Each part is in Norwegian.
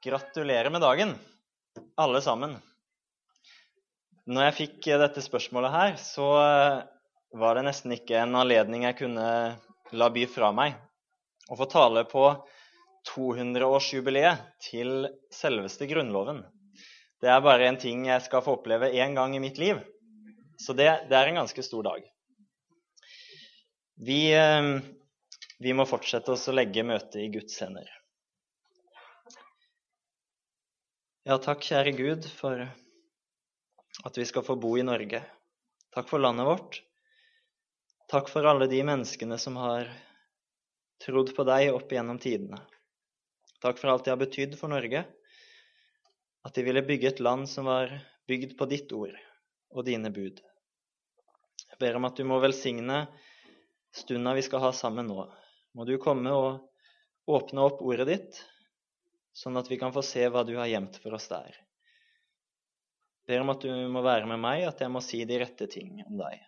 Gratulerer med dagen, alle sammen. Når jeg fikk dette spørsmålet her, så var det nesten ikke en anledning jeg kunne la by fra meg å få tale på 200-årsjubileet til selveste Grunnloven. Det er bare en ting jeg skal få oppleve én gang i mitt liv, så det, det er en ganske stor dag. Vi, eh, vi må fortsette oss å legge møtet i Guds hender. Ja, takk, kjære Gud, for at vi skal få bo i Norge. Takk for landet vårt. Takk for alle de menneskene som har trodd på deg opp gjennom tidene. Takk for alt det har betydd for Norge. At de ville bygge et land som var bygd på ditt ord og dine bud. Jeg ber om at du må velsigne stunda vi skal ha sammen nå. Må du komme og åpne opp ordet ditt, sånn at vi kan få se hva du har gjemt for oss der. Ber om at du må være med meg, at jeg må si de rette ting om deg.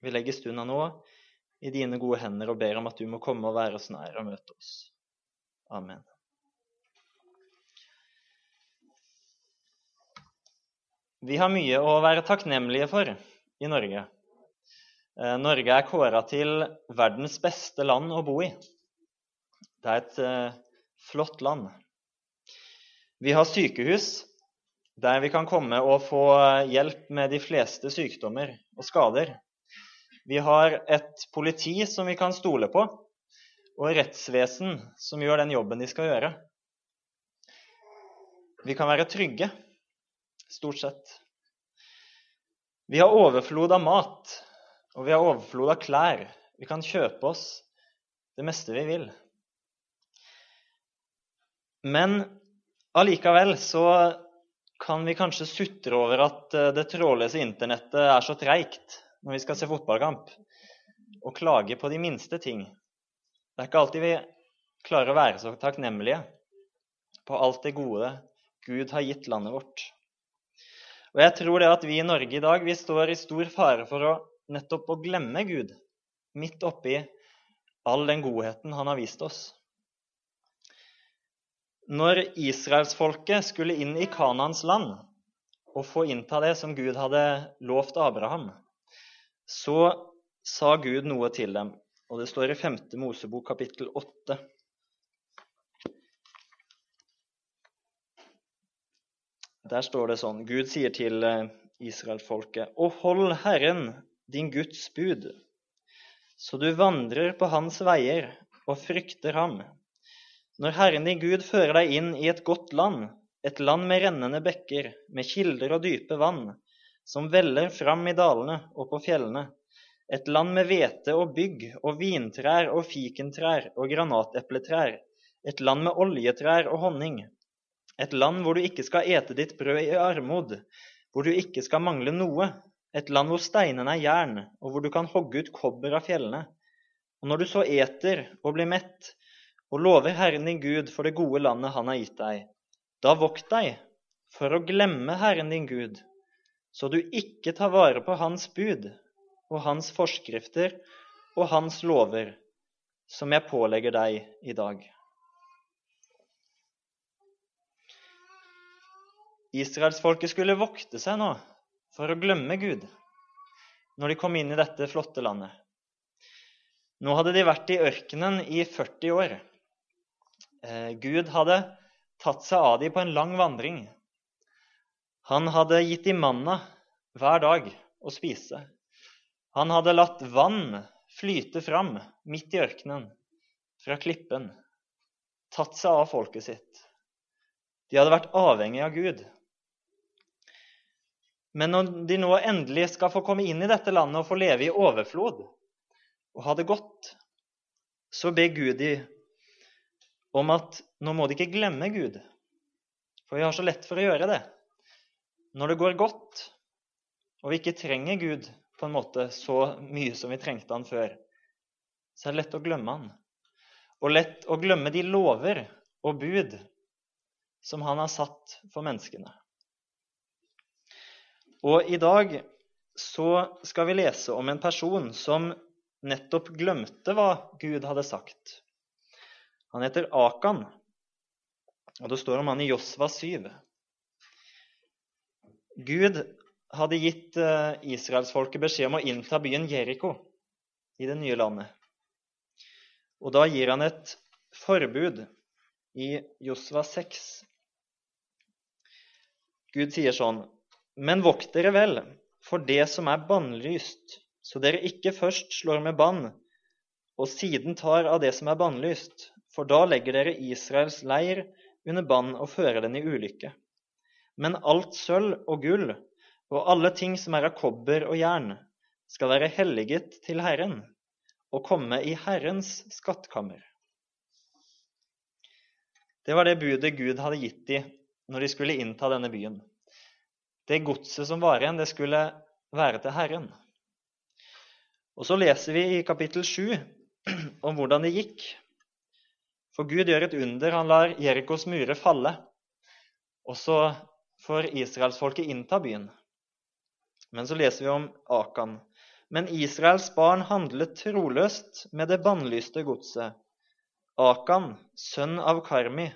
Vi legger stunda nå i dine gode hender og ber om at du må komme og være oss nær og møte oss. Amen. Vi har mye å være takknemlige for i Norge. Eh, Norge er kåra til verdens beste land å bo i. Det er et eh, flott land. Vi har sykehus der vi kan komme og få hjelp med de fleste sykdommer og skader. Vi har et politi som vi kan stole på, og rettsvesen som gjør den jobben de skal gjøre. Vi kan være trygge, stort sett. Vi har overflod av mat, og vi har overflod av klær. Vi kan kjøpe oss det meste vi vil. Men allikevel så kan vi kanskje sutre over at eh, det trådløse internettet er så treigt når vi skal se fotballkamp, og klage på de minste ting. Det er ikke alltid vi klarer å være så takknemlige på alt det gode Gud har gitt landet vårt. Og jeg tror det at vi i Norge i dag vi står i stor fare for å nettopp å glemme Gud midt oppi all den godheten han har vist oss. Når israelsfolket skulle inn i Kanans land og få innta det som Gud hadde lovt Abraham, så sa Gud noe til dem. Og det står i 5. Mosebok kapittel 8. Der står det sånn Gud sier til eh, israelsfolket, og hold Herren, din Guds bud, så du vandrer på hans veier og frykter ham når Herren din Gud fører deg inn i et godt land, et land med rennende bekker, med kilder og dype vann, som veller fram i dalene og på fjellene, et land med hvete og bygg og vintrær og fikentrær og granatepletrær, et land med oljetrær og honning, et land hvor du ikke skal ete ditt brød i armod, hvor du ikke skal mangle noe, et land hvor steinene er jern, og hvor du kan hogge ut kobber av fjellene. Og når du så eter og blir mett, og lover Herren din Gud for det gode landet han har gitt deg. Da vokt deg for å glemme Herren din Gud, så du ikke tar vare på Hans bud og Hans forskrifter og Hans lover, som jeg pålegger deg i dag. Israelsfolket skulle vokte seg nå for å glemme Gud når de kom inn i dette flotte landet. Nå hadde de vært i ørkenen i 40 år. Eh, Gud hadde tatt seg av dem på en lang vandring. Han hadde gitt dem manna hver dag å spise. Han hadde latt vann flyte fram midt i ørkenen, fra klippen. Tatt seg av folket sitt. De hadde vært avhengig av Gud. Men når de nå endelig skal få komme inn i dette landet og få leve i overflod og ha det godt, så ber Gud de om at nå må de ikke glemme Gud, for vi har så lett for å gjøre det. Når det går godt, og vi ikke trenger Gud på en måte så mye som vi trengte han før, så er det lett å glemme han. Og lett å glemme de lover og bud som han har satt for menneskene. Og i dag så skal vi lese om en person som nettopp glemte hva Gud hadde sagt. Han heter Akan. Og Det står om han i Josva 7. Gud hadde gitt eh, israelsfolket beskjed om å innta byen Jeriko i det nye landet. Og da gir han et forbud i Josva 6. Gud sier sånn Men vokt dere vel for det som er bannlyst, så dere ikke først slår med bann og siden tar av det som er bannlyst, for da legger dere Israels leir under bann og fører den i ulykke. Men alt sølv og gull og alle ting som er av kobber og jern, skal være helliget til Herren og komme i Herrens skattkammer. Det var det budet Gud hadde gitt dem når de skulle innta denne byen. Det godset som var igjen, det skulle være til Herren. Og Så leser vi i kapittel 7 om hvordan det gikk. For Gud gjør et under. Han lar Jerikos murer falle. Og så får israelsfolket innta byen. Men så leser vi om Akan. Men Israels barn handlet troløst med det bannlyste godset. Akan, sønn av Karmi,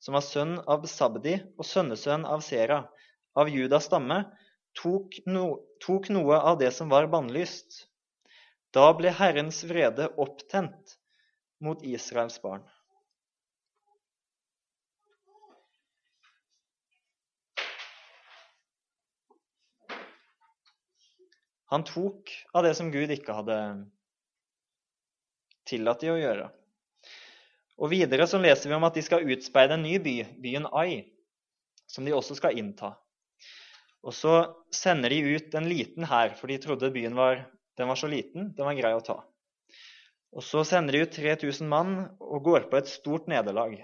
som var sønn av Sabdi og sønnesønn av Sera, av Judas stamme, tok, no, tok noe av det som var bannlyst. Da ble Herrens vrede opptent mot Israels barn. Han tok av det som Gud ikke hadde tillatt de å gjøre. Og Videre så leser vi om at de skal utspeide en ny by, byen Ai, som de også skal innta. Og så sender de ut en liten hær, for de trodde byen var, var, så liten, den var grei å ta. Og Så sender de ut 3000 mann og går på et stort nederlag.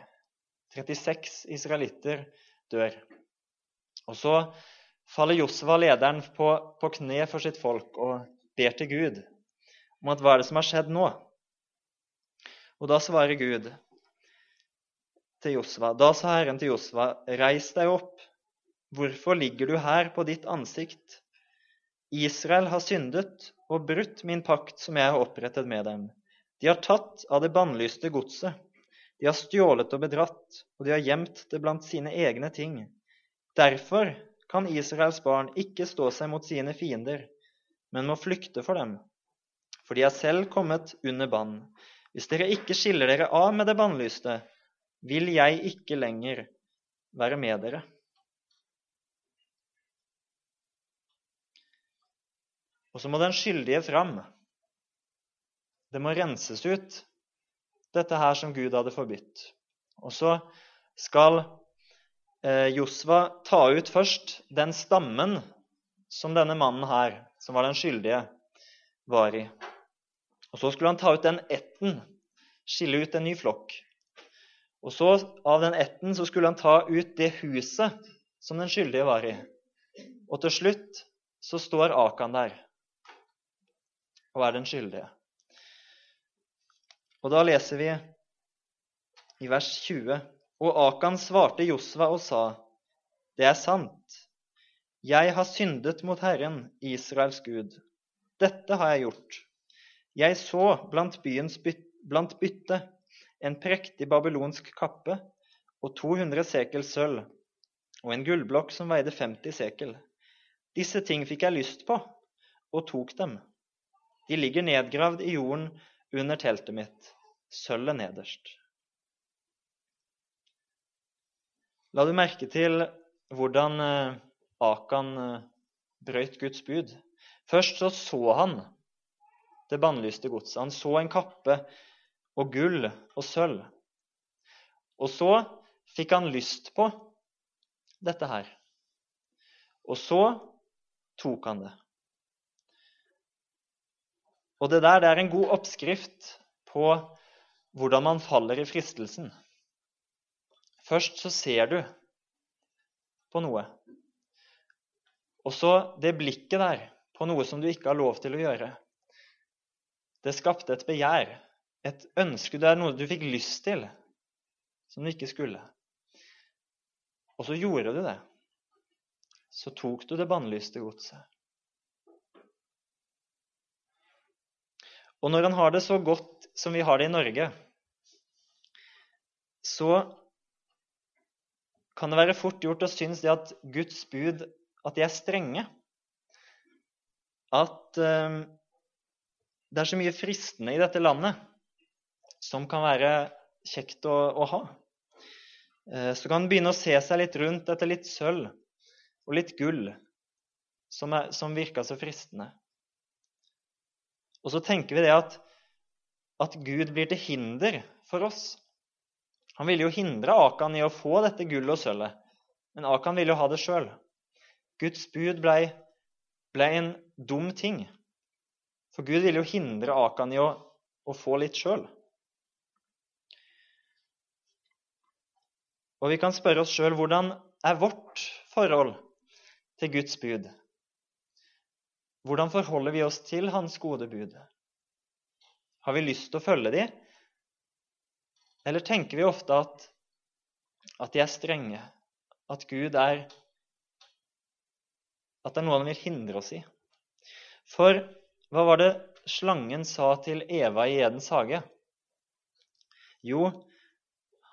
36 israelitter dør. Og så faller Josva, lederen, på, på kne for sitt folk og ber til Gud om at hva er det som har skjedd nå? Og da svarer Gud til Josva. Da sa Herren til Josva, reis deg opp. Hvorfor ligger du her på ditt ansikt? Israel har syndet og brutt min pakt som jeg har opprettet med dem. De har tatt av det bannlyste godset. De har stjålet og bedratt, og de har gjemt det blant sine egne ting. Derfor kan Israels barn ikke stå seg mot sine fiender, men må flykte for dem. For de er selv kommet under bann. Hvis dere ikke skiller dere av med det bannlyste, vil jeg ikke lenger være med dere. Og så må den skyldige fram. Det må renses ut, dette her som Gud hadde forbudt. Og så skal Josva ta ut først den stammen som denne mannen her, som var den skyldige, var i. Og Så skulle han ta ut den etten, skille ut en ny flokk. Og så Av den etten så skulle han ta ut det huset som den skyldige var i. Og til slutt så står Akan der og er den skyldige. Og da leser vi i vers 20 og Akan svarte Josva og sa, Det er sant. Jeg har syndet mot Herren, Israels Gud. Dette har jeg gjort. Jeg så blant byens byt blant bytte en prektig babylonsk kappe og 200 sekel sølv og en gullblokk som veide 50 sekel. Disse ting fikk jeg lyst på og tok dem. De ligger nedgravd i jorden under teltet mitt, sølvet nederst. La du merke til hvordan eh, Akan eh, brøyt Guds bud? Først så, så han det bannlyste godset. Han så en kappe og gull og sølv. Og så fikk han lyst på dette her. Og så tok han det. Og det der det er en god oppskrift på hvordan man faller i fristelsen. Først så ser du på noe. Og så det blikket der på noe som du ikke har lov til å gjøre. Det skapte et begjær, et ønske. Det er noe du fikk lyst til, som du ikke skulle. Og så gjorde du det. Så tok du det bannlyste godset. Og når han har det så godt som vi har det i Norge, så kan det være fort gjort å synes det at Guds bud at de er strenge. At eh, det er så mye fristende i dette landet som kan være kjekt å, å ha. Eh, så kan en begynne å se seg litt rundt etter litt sølv og litt gull som, er, som virker så fristende. Og så tenker vi det at, at Gud blir til hinder for oss. Han ville jo hindre Akan i å få dette gullet og sølvet, men Akan ville jo ha det sjøl. Guds bud ble, ble, en dum ting. For Gud ville jo hindre Akan i å, å få litt sjøl. Og vi kan spørre oss sjøl hvordan er vårt forhold til Guds bud? Hvordan forholder vi oss til Hans gode bud? Har vi lyst til å følge dem? Eller tenker vi ofte at, at de er strenge, at Gud er At det er noe han vil hindre oss i? For hva var det slangen sa til Eva i Edens hage? Jo,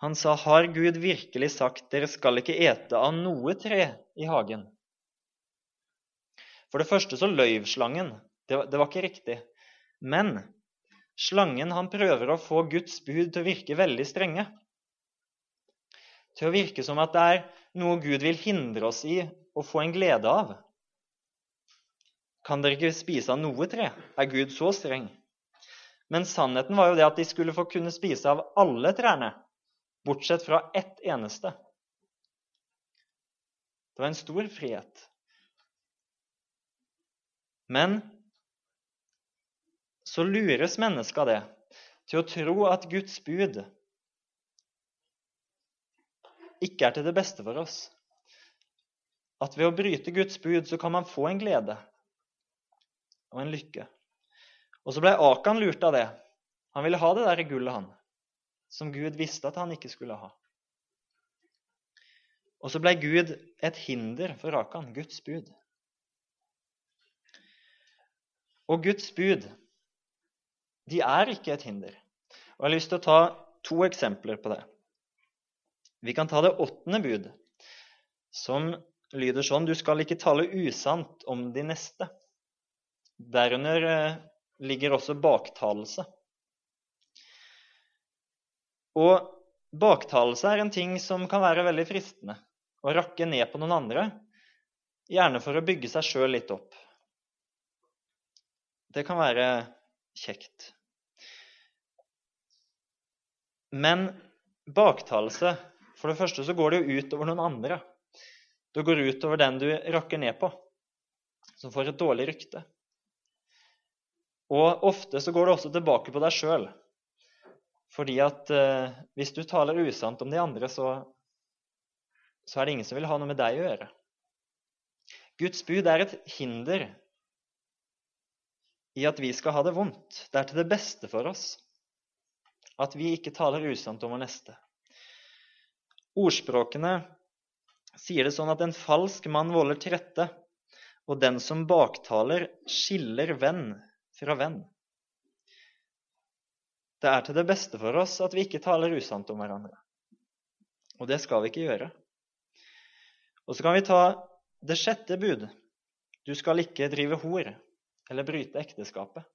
han sa, 'Har Gud virkelig sagt, dere skal ikke ete av noe tre i hagen?' For det første så løyv slangen. Det var, det var ikke riktig. Men slangen han prøver å få Guds bud til å virke veldig strenge. Til å virke som at det er noe Gud vil hindre oss i å få en glede av. Kan dere ikke spise av noe tre? Er Gud så streng? Men sannheten var jo det at de skulle få kunne spise av alle trærne bortsett fra ett eneste. Det var en stor frihet. Men så lures mennesker det til å tro at Guds bud ikke er til det beste for oss. At ved å bryte Guds bud så kan man få en glede og en lykke. Og så ble Akan lurt av det. Han ville ha det der gullet, han som Gud visste at han ikke skulle ha. Og så ble Gud et hinder for Akan, Guds bud. Og Guds bud, de er ikke et hinder. Og Jeg har lyst til å ta to eksempler på det. Vi kan ta det åttende bud, som lyder sånn Du skal ikke tale usant om de neste. Derunder eh, ligger også baktalelse. Og baktalelse er en ting som kan være veldig fristende. Å rakke ned på noen andre, gjerne for å bygge seg sjøl litt opp. Det kan være kjekt. Men baktalelse For det første så går det jo ut over noen andre. Det går ut over den du rakker ned på, som får et dårlig rykte. Og ofte så går det også tilbake på deg sjøl. Fordi at eh, hvis du taler usant om de andre, så, så er det ingen som vil ha noe med deg å gjøre. Guds bud er et hinder i at vi skal ha det vondt. Det er til det beste for oss at vi ikke taler usant om vår neste. Ordspråkene sier det sånn at en falsk mann volder til rette, og den som baktaler, skiller venn fra venn. Det er til det beste for oss at vi ikke taler usant om hverandre. Og det skal vi ikke gjøre. Og så kan vi ta det sjette bud. Du skal ikke drive hor eller bryte ekteskapet.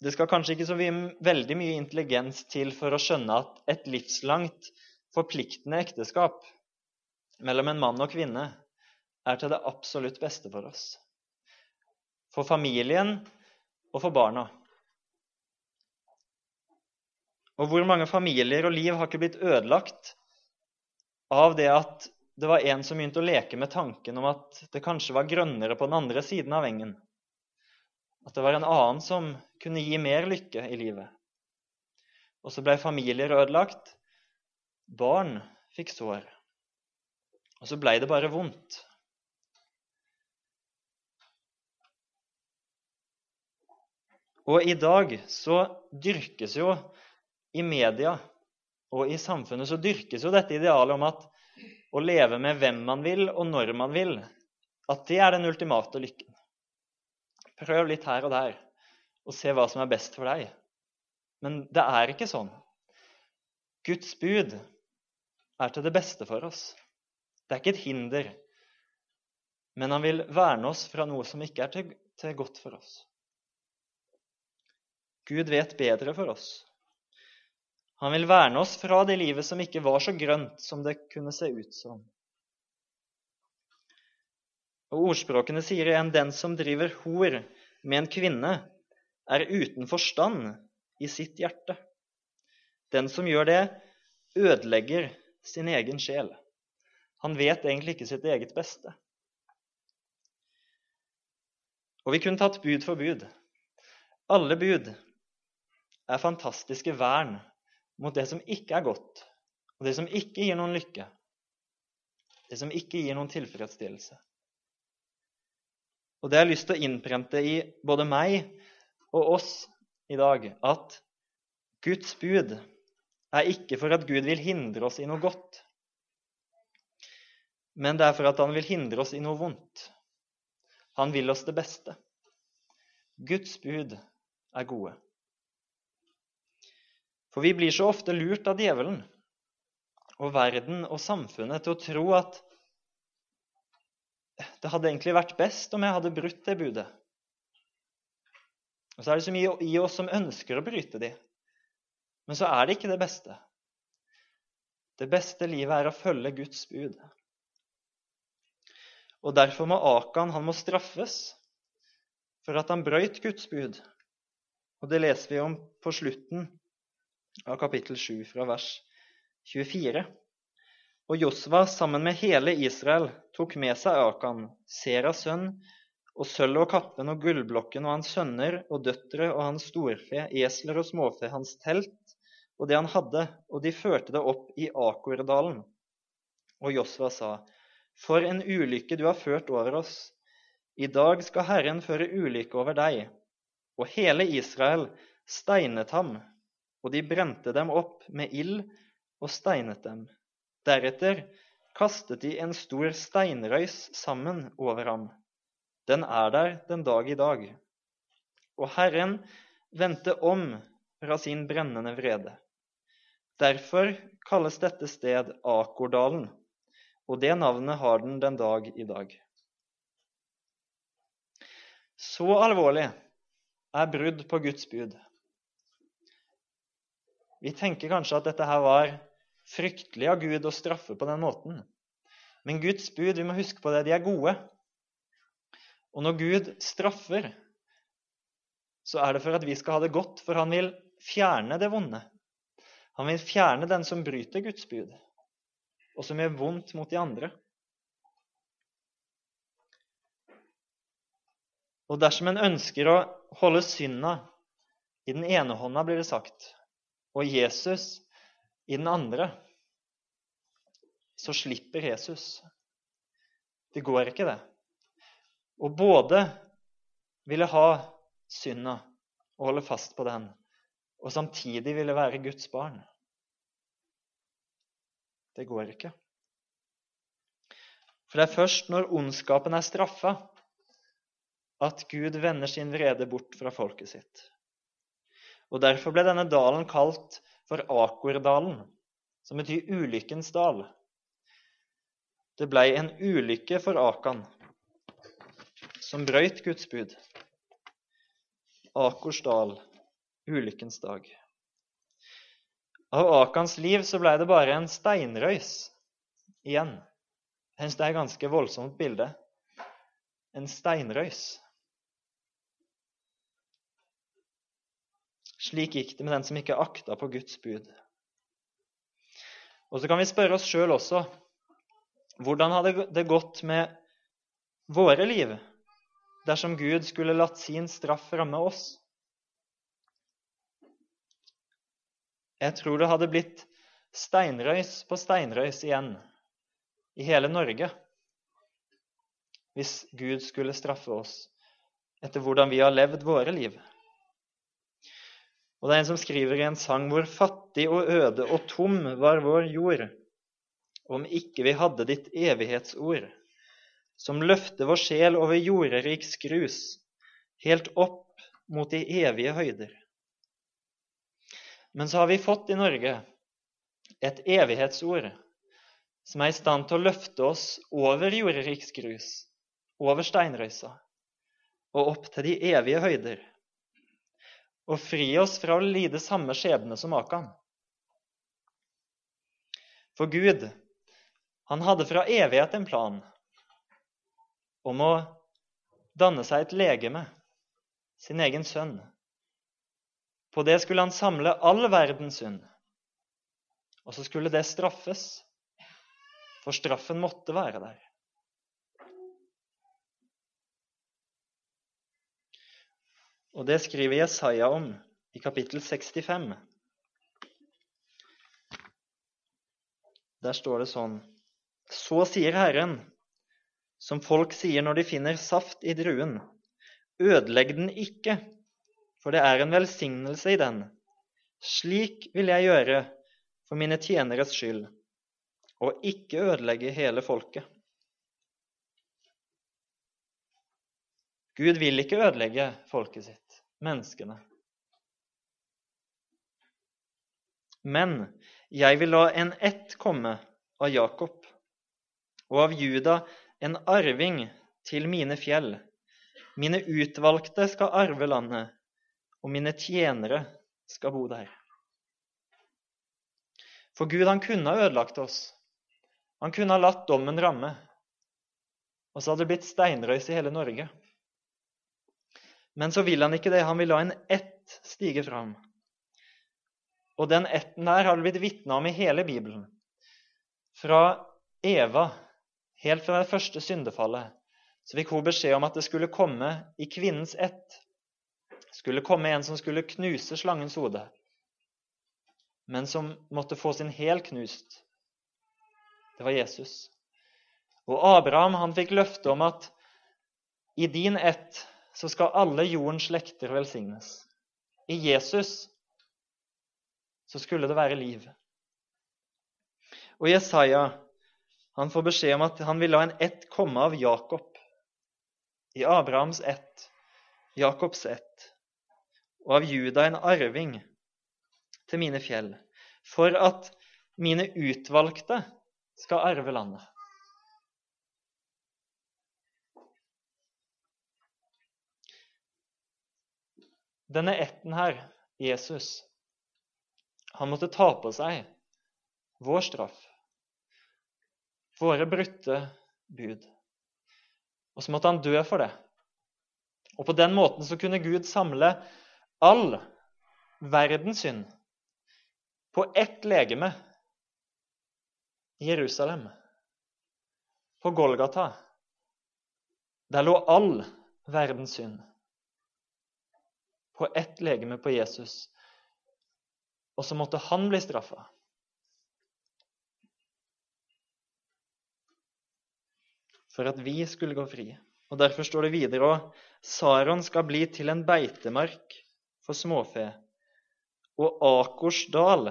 Det skal kanskje ikke så veldig mye intelligens til for å skjønne at et livslangt, forpliktende ekteskap mellom en mann og kvinne er til det absolutt beste for oss for familien og for barna. Og hvor mange familier og liv har ikke blitt ødelagt av det at det var en som begynte å leke med tanken om at det kanskje var grønnere på den andre siden av engen. At det var en annen som kunne gi mer lykke i livet. Og så ble familier ødelagt. Barn fikk sår. Og så ble det bare vondt. Og i dag så dyrkes jo i media og i samfunnet så dyrkes jo dette idealet om at å leve med hvem man vil, og når man vil, at det er den ultimate lykken. Prøv litt her og der og se hva som er best for deg. Men det er ikke sånn. Guds bud er til det beste for oss. Det er ikke et hinder, men han vil verne oss fra noe som ikke er til, til godt for oss. Gud vet bedre for oss. Han vil verne oss fra det livet som ikke var så grønt som det kunne se ut som. Og Ordspråkene sier igjen 'den som driver hor med en kvinne, er uten forstand i sitt hjerte'. Den som gjør det, ødelegger sin egen sjel. Han vet egentlig ikke sitt eget beste. Og vi kunne tatt bud for bud. Alle bud er fantastiske vern mot det som ikke er godt, og det som ikke gir noen lykke, det som ikke gir noen tilfredsstillelse. Og det har jeg lyst til å innprente i både meg og oss i dag, at Guds bud er ikke for at Gud vil hindre oss i noe godt, men det er for at han vil hindre oss i noe vondt. Han vil oss det beste. Guds bud er gode. For vi blir så ofte lurt av djevelen og verden og samfunnet til å tro at det hadde egentlig vært best om jeg hadde brutt det budet. Og så er det så mye i oss som ønsker å bryte de, men så er det ikke det beste. Det beste livet er å følge Guds bud. Og derfor må Akan han må straffes for at han brøyt Guds bud. Og det leser vi om på slutten av kapittel 7, fra vers 24. Og Josva sammen med hele Israel tok med seg Akan, Seras sønn, og sølvet og kappen og gullblokken og hans sønner og døtre og hans storfe, esler og småfe, hans telt og det han hadde, og de førte det opp i Akordalen. Og Josva sa, for en ulykke du har ført over oss. I dag skal Herren føre ulykke over deg. Og hele Israel steinet ham, og de brente dem opp med ild og steinet dem. Deretter kastet de en stor steinrøys sammen over ham. Den er der den dag i dag. Og Herren vendte om fra sin brennende vrede. Derfor kalles dette sted Akordalen og det navnet har den den dag i dag. Så alvorlig er brudd på Guds bud. Vi tenker kanskje at dette her var fryktelig av Gud å straffe på den måten. Men Guds bud, vi må huske på det, de er gode. Og når Gud straffer, så er det for at vi skal ha det godt, for han vil fjerne det vonde. Han vil fjerne den som bryter Guds bud og som gjør vondt mot de andre. Og dersom en ønsker å holde synda i den ene hånda, blir det sagt, og Jesus i den andre, så slipper Jesus. Det går ikke, det. Og både ville ha synda og holde fast på den, og samtidig ville være Guds barn. Det går ikke. For det er først når ondskapen er straffa, at Gud vender sin vrede bort fra folket sitt. Og Derfor ble denne dalen kalt for Akordalen, som betyr ulykkens dal. Det blei en ulykke for Akan, som brøyt Guds bud. Akors dal, ulykkens dag. Av Akans liv så ble det bare en steinrøys igjen. Jeg syns det er et ganske voldsomt bilde. En steinrøys. Slik gikk det med den som ikke akta på Guds bud. Og så kan vi spørre oss sjøl også hvordan hadde det gått med våre liv dersom Gud skulle latt sin straff ramme oss? Jeg tror det hadde blitt steinrøys på steinrøys igjen i hele Norge hvis Gud skulle straffe oss etter hvordan vi har levd våre liv. Og det er en som skriver i en sang hvor fattig og øde og tom var vår jord, om ikke vi hadde ditt evighetsord, som løfter vår sjel over jorderiks grus, helt opp mot de evige høyder. Men så har vi fått i Norge et evighetsord som er i stand til å løfte oss over jorderiks grus, over steinrøysa og opp til de evige høyder, og fri oss fra å lide samme skjebne som Akan. For Gud, han hadde fra evighet en plan om å danne seg et legeme, sin egen sønn. På det skulle han samle all verdens synd. Og så skulle det straffes, for straffen måtte være der. Og det skriver Jesaja om i kapittel 65. Der står det sånn Så sier Herren, som folk sier når de finner saft i druen, ødelegg den ikke, for det er en velsignelse i den. Slik vil jeg gjøre for mine tjeneres skyld, og ikke ødelegge hele folket. Gud vil ikke ødelegge folket sitt, menneskene. Men jeg vil la en ett komme av Jakob, og av Juda en arving til mine fjell. Mine utvalgte skal arve landet, og mine tjenere skal bo der. For Gud, han kunne ha ødelagt oss. Han kunne ha latt dommen ramme. Og så hadde det blitt steinrøys i hele Norge. Men så vil han ikke det. Han vil la en ett stige fram. Og den etten der har det blitt vitna om i hele Bibelen. Fra Eva, helt fra det første syndefallet, så fikk hun beskjed om at det skulle komme i kvinnens ett skulle komme en som skulle knuse slangens hode, men som måtte få sin hæl knust. Det var Jesus. Og Abraham han fikk løfte om at i din ett så skal alle jordens slekter velsignes. I Jesus så skulle det være liv. Og Jesaja han får beskjed om at han vil la en ett komme av Jakob. I Abrahams ett, Jakobs ett, og av Juda en arving til mine fjell, for at mine utvalgte skal arve landet. Denne etten her, Jesus, han måtte ta på seg vår straff, våre brutte bud. Og så måtte han dø for det. Og på den måten så kunne Gud samle all verdens synd på ett legeme i Jerusalem, på Golgata. Der lå all verdens synd på ett legeme på Jesus og så måtte han bli straffa. For at vi skulle gå fri. Og Derfor står det videre òg Saron skal bli til en beitemark for småfe, og Akors dal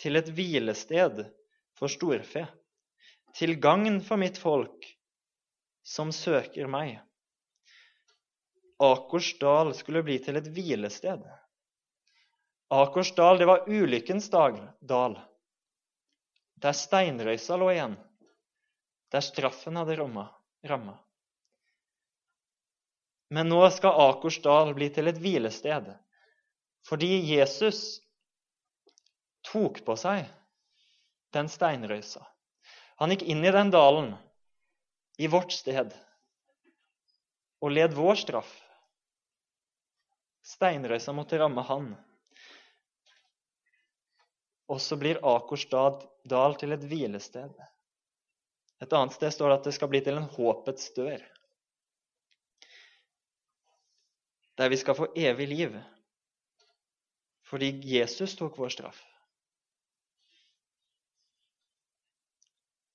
til et hvilested for storfe, til gagn for mitt folk som søker meg. Akors dal skulle bli til et hvilested. Akersdal, det var ulykkens dal, der steinrøysa lå igjen, der straffen hadde ramma. Men nå skal Akersdal bli til et hvilested, fordi Jesus tok på seg den steinrøysa. Han gikk inn i den dalen, i vårt sted, og led vår straff. Steinrøysa måtte ramme han. Og så blir Akersdal dal til et hvilested. Et annet sted står det at det skal bli til en håpets dør. Der vi skal få evig liv. Fordi Jesus tok vår straff.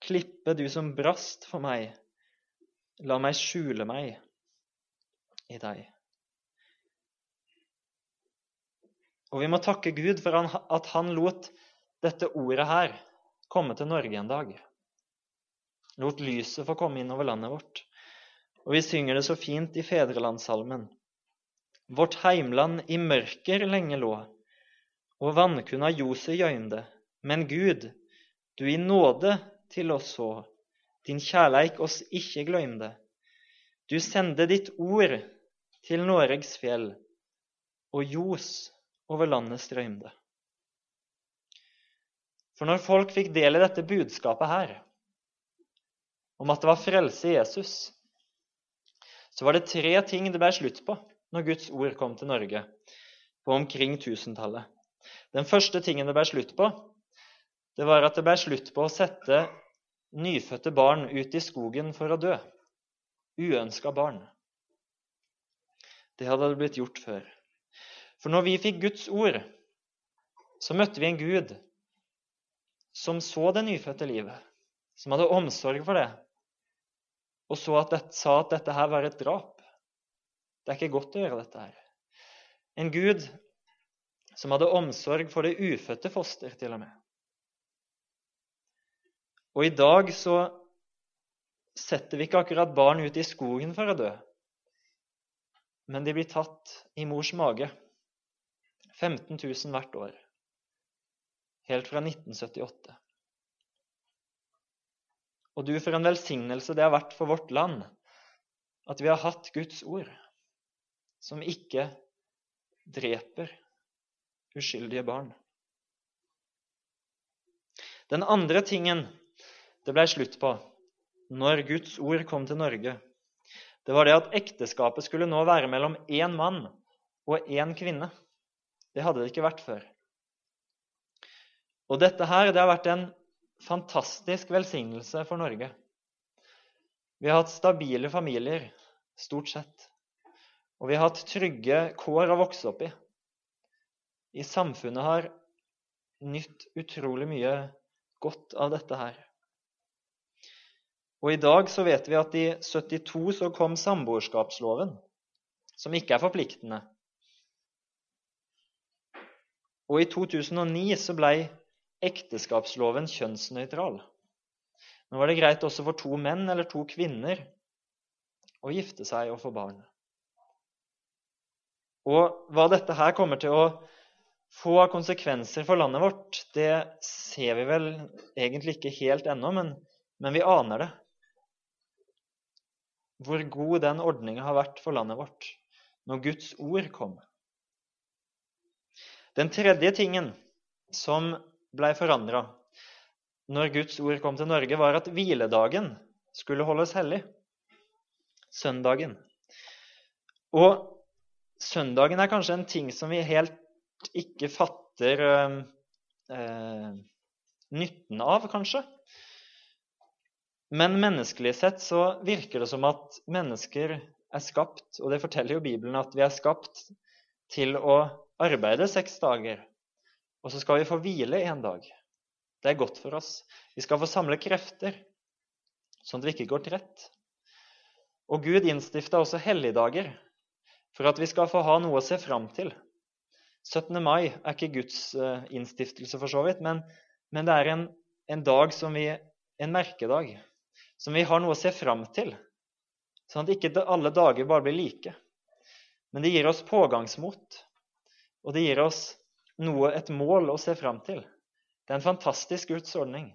Klippe, du som brast for meg, la meg skjule meg i deg. Og vi må takke Gud for at han lot dette ordet her komme til Norge en dag. Lot lyset få komme inn over landet vårt. Og vi synger det så fint i Fedrelandssalmen. Vårt heimland i mørker lenge lå, og vannkunna Jose gjøymde, Men Gud, du i nåde til oss så, din kjærleik oss ikke gløymde. Du sende ditt ord til Noregs fjell, og ljos over landet strømde. For når folk fikk del i dette budskapet her, om at det var frelse i Jesus, så var det tre ting det ble slutt på når Guds ord kom til Norge på omkring tusentallet. Den første tingen det ble slutt på, det var at det ble slutt på å sette nyfødte barn ut i skogen for å dø. Uønska barn. Det hadde det blitt gjort før. For når vi fikk Guds ord, så møtte vi en Gud som så det nyfødte livet, som hadde omsorg for det, og så at det, sa at dette her var et drap. Det er ikke godt å gjøre dette her. En Gud som hadde omsorg for det ufødte foster, til og med. Og i dag så setter vi ikke akkurat barn ut i skogen for å dø, men de blir tatt i mors mage. 15 000 hvert år. Helt fra 1978. Og du, for en velsignelse det har vært for vårt land at vi har hatt Guds ord, som ikke dreper uskyldige barn. Den andre tingen det ble slutt på når Guds ord kom til Norge, det var det at ekteskapet skulle nå være mellom én mann og én kvinne. Det hadde det ikke vært før. Og dette her, det har vært en fantastisk velsignelse for Norge. Vi har hatt stabile familier, stort sett. Og vi har hatt trygge kår å vokse opp i. I samfunnet har nytt utrolig mye godt av dette her. Og i dag så vet vi at i 72 så kom samboerskapsloven, som ikke er forpliktende. Og i 2009 så ble ekteskapsloven kjønnsnøytral. Nå var det greit også for to menn eller to kvinner å gifte seg og få barn. Og hva dette her kommer til å få av konsekvenser for landet vårt, det ser vi vel egentlig ikke helt ennå, men, men vi aner det. Hvor god den ordninga har vært for landet vårt når Guds ord kom. Den tredje tingen som ble forandra når Guds ord kom til Norge, var at hviledagen skulle holdes hellig. Søndagen. Og søndagen er kanskje en ting som vi helt ikke fatter øh, øh, nytten av, kanskje. Men menneskelig sett så virker det som at mennesker er skapt, og det forteller jo Bibelen, at vi er skapt til å arbeide seks dager og så skal vi få hvile en dag. Det er godt for oss. Vi skal få samle krefter, sånn at vi ikke går trett. Og Gud innstifta også helligdager for at vi skal få ha noe å se fram til. 17. mai er ikke Guds uh, innstiftelse, for så vidt, men, men det er en, en, dag som vi, en merkedag som vi har noe å se fram til. Sånn at ikke alle dager bare blir like. Men det gir oss pågangsmot, og det gir oss noe, et mål å se fram til. Det er en fantastisk Guds ordning.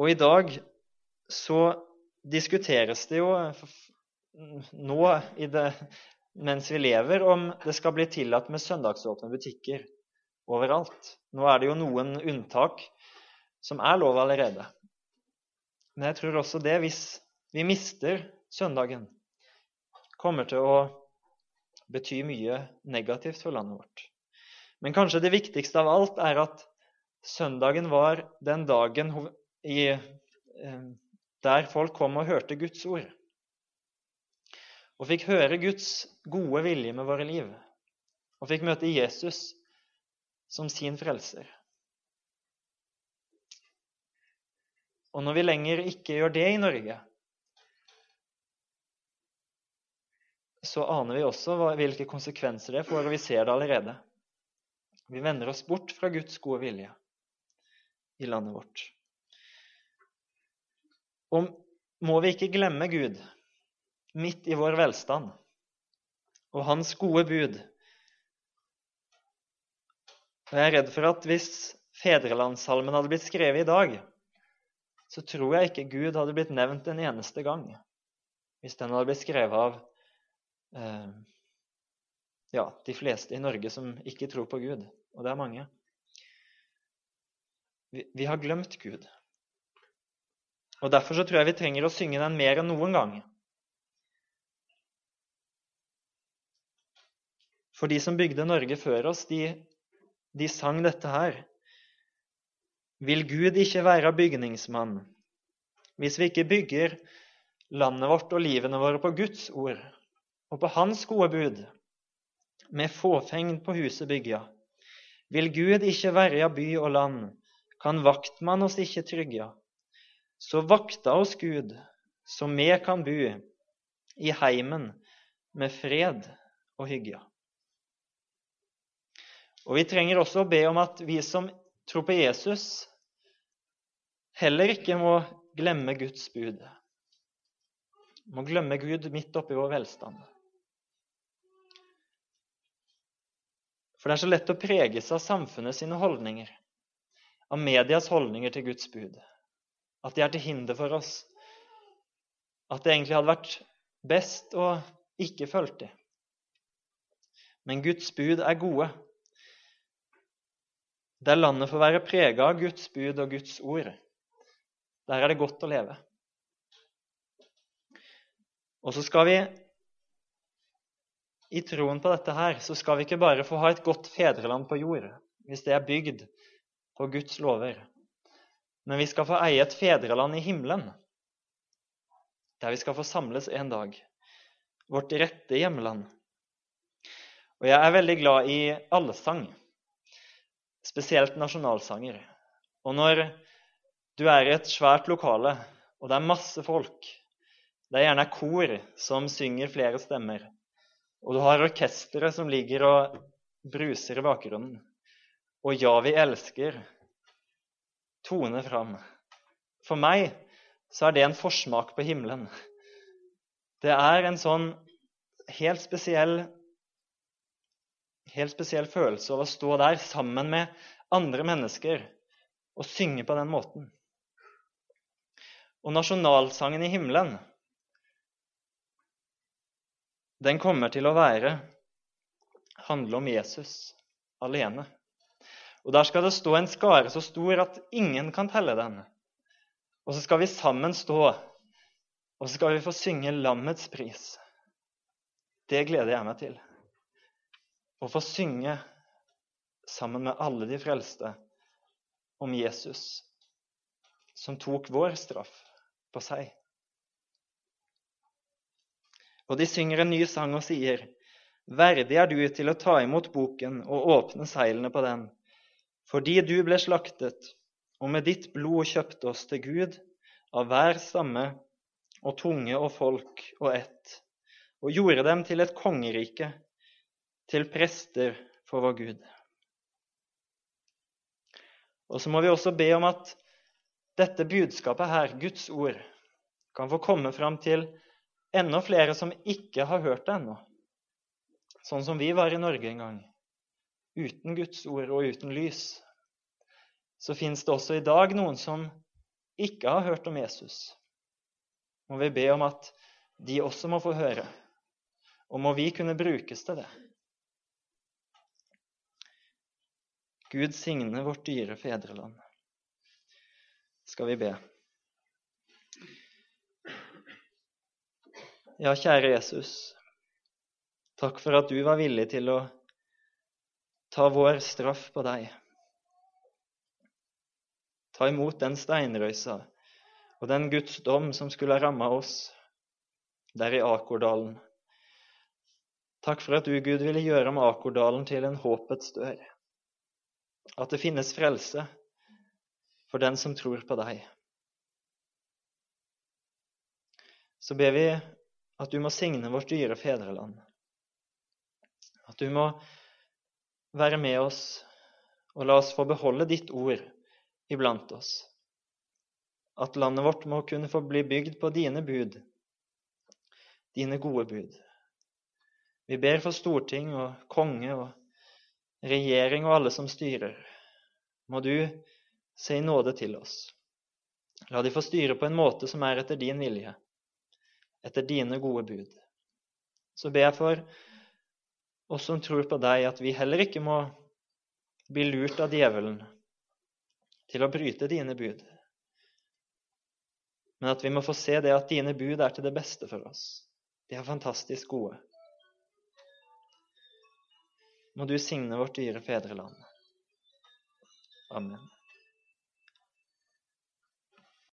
Og i dag så diskuteres det jo nå det, mens vi lever, om det skal bli tillatt med søndagsåpne butikker overalt. Nå er det jo noen unntak som er lov allerede. Men jeg tror også det, hvis vi mister søndagen, kommer til å betyr mye negativt for landet vårt. Men kanskje det viktigste av alt er at søndagen var den dagen i, eh, der folk kom og hørte Guds ord. Og fikk høre Guds gode vilje med våre liv. Og fikk møte Jesus som sin frelser. Og når vi lenger ikke gjør det i Norge, så aner vi også hvilke konsekvenser det får, og vi ser det allerede. Vi vender oss bort fra Guds gode vilje i landet vårt. Og må vi ikke glemme Gud midt i vår velstand og Hans gode bud Og jeg er redd for at hvis fedrelandssalmen hadde blitt skrevet i dag, så tror jeg ikke Gud hadde blitt nevnt en eneste gang hvis den hadde blitt skrevet av ja, de fleste i Norge som ikke tror på Gud, og det er mange. Vi, vi har glemt Gud. Og Derfor så tror jeg vi trenger å synge den mer enn noen gang. For de som bygde Norge før oss, de, de sang dette her. Vil Gud ikke være bygningsmann? Hvis vi ikke bygger landet vårt og livene våre på Guds ord og på Hans gode bud, med fåfengd på huset bygja, vil Gud ikke verja by og land, kan vaktmann oss ikke trygga. Så vakta oss Gud, så me kan bu i heimen med fred og hygge. Og Vi trenger også å be om at vi som tror på Jesus, heller ikke må glemme Guds bud. Må glemme Gud midt oppi vår velstand. For det er så lett å preges av samfunnet sine holdninger, av medias holdninger til Guds bud. At de er til hinder for oss. At det egentlig hadde vært best å ikke følge dem. Men Guds bud er gode. Der landet får være prega av Guds bud og Guds ord, der er det godt å leve. Og så skal vi, i troen på dette her, så skal vi ikke bare få ha et godt fedreland på jord, hvis det er bygd på Guds lover, men vi skal få eie et fedreland i himmelen, der vi skal få samles en dag. Vårt rette hjemland. Og jeg er veldig glad i allsang spesielt nasjonalsanger. Og når du er i et svært lokale, og det er masse folk Det er gjerne kor som synger flere stemmer, og du har orkesteret som ligger og bruser i bakgrunnen. Og 'Ja, vi elsker' tone fram. For meg så er det en forsmak på himmelen. Det er en sånn helt spesiell helt spesiell følelse av å stå der sammen med andre mennesker og synge på den måten. Og nasjonalsangen i himmelen, den kommer til å være handle om Jesus alene. Og Der skal det stå en skare så stor at ingen kan telle den. Og så skal vi sammen stå, og så skal vi få synge lammets pris. Det gleder jeg meg til å få synge sammen med alle de frelste om Jesus, som tok vår straff på seg. Og de synger en ny sang og sier:" Verdig er du til å ta imot boken og åpne seilene på den, fordi du ble slaktet, og med ditt blod kjøpte oss til Gud av hver stamme og tunge og folk og ett, og gjorde dem til et kongerike til prester for vår Gud. Og så må vi også be om at dette budskapet her, Guds ord, kan få komme fram til enda flere som ikke har hørt det ennå. Sånn som vi var i Norge en gang. Uten Guds ord og uten lys. Så fins det også i dag noen som ikke har hørt om Jesus. Må vi be om at de også må få høre. Og må vi kunne brukes til det. Gud signe vårt dyre fedreland. Skal vi be. Ja, kjære Jesus. Takk for at du var villig til å ta vår straff på deg. Ta imot den steinrøysa og den Guds dom som skulle ha ramma oss der i Akordalen. Takk for at du, Gud, ville gjøre om Akordalen til en håpets dør at det finnes frelse for den som tror på deg. Så ber vi at du må signe vårt dyre fedreland. At du må være med oss og la oss få beholde ditt ord iblant oss. At landet vårt må kunne få bli bygd på dine bud, dine gode bud. Vi ber for storting og konge og regjering og alle som styrer, må du si nåde til oss. La de få styre på en måte som er etter din vilje, etter dine gode bud. Så ber jeg for oss som tror på deg, at vi heller ikke må bli lurt av djevelen til å bryte dine bud, men at vi må få se det at dine bud er til det beste for oss. De er fantastisk gode. Må du signe vårt dyre fedreland. Amen.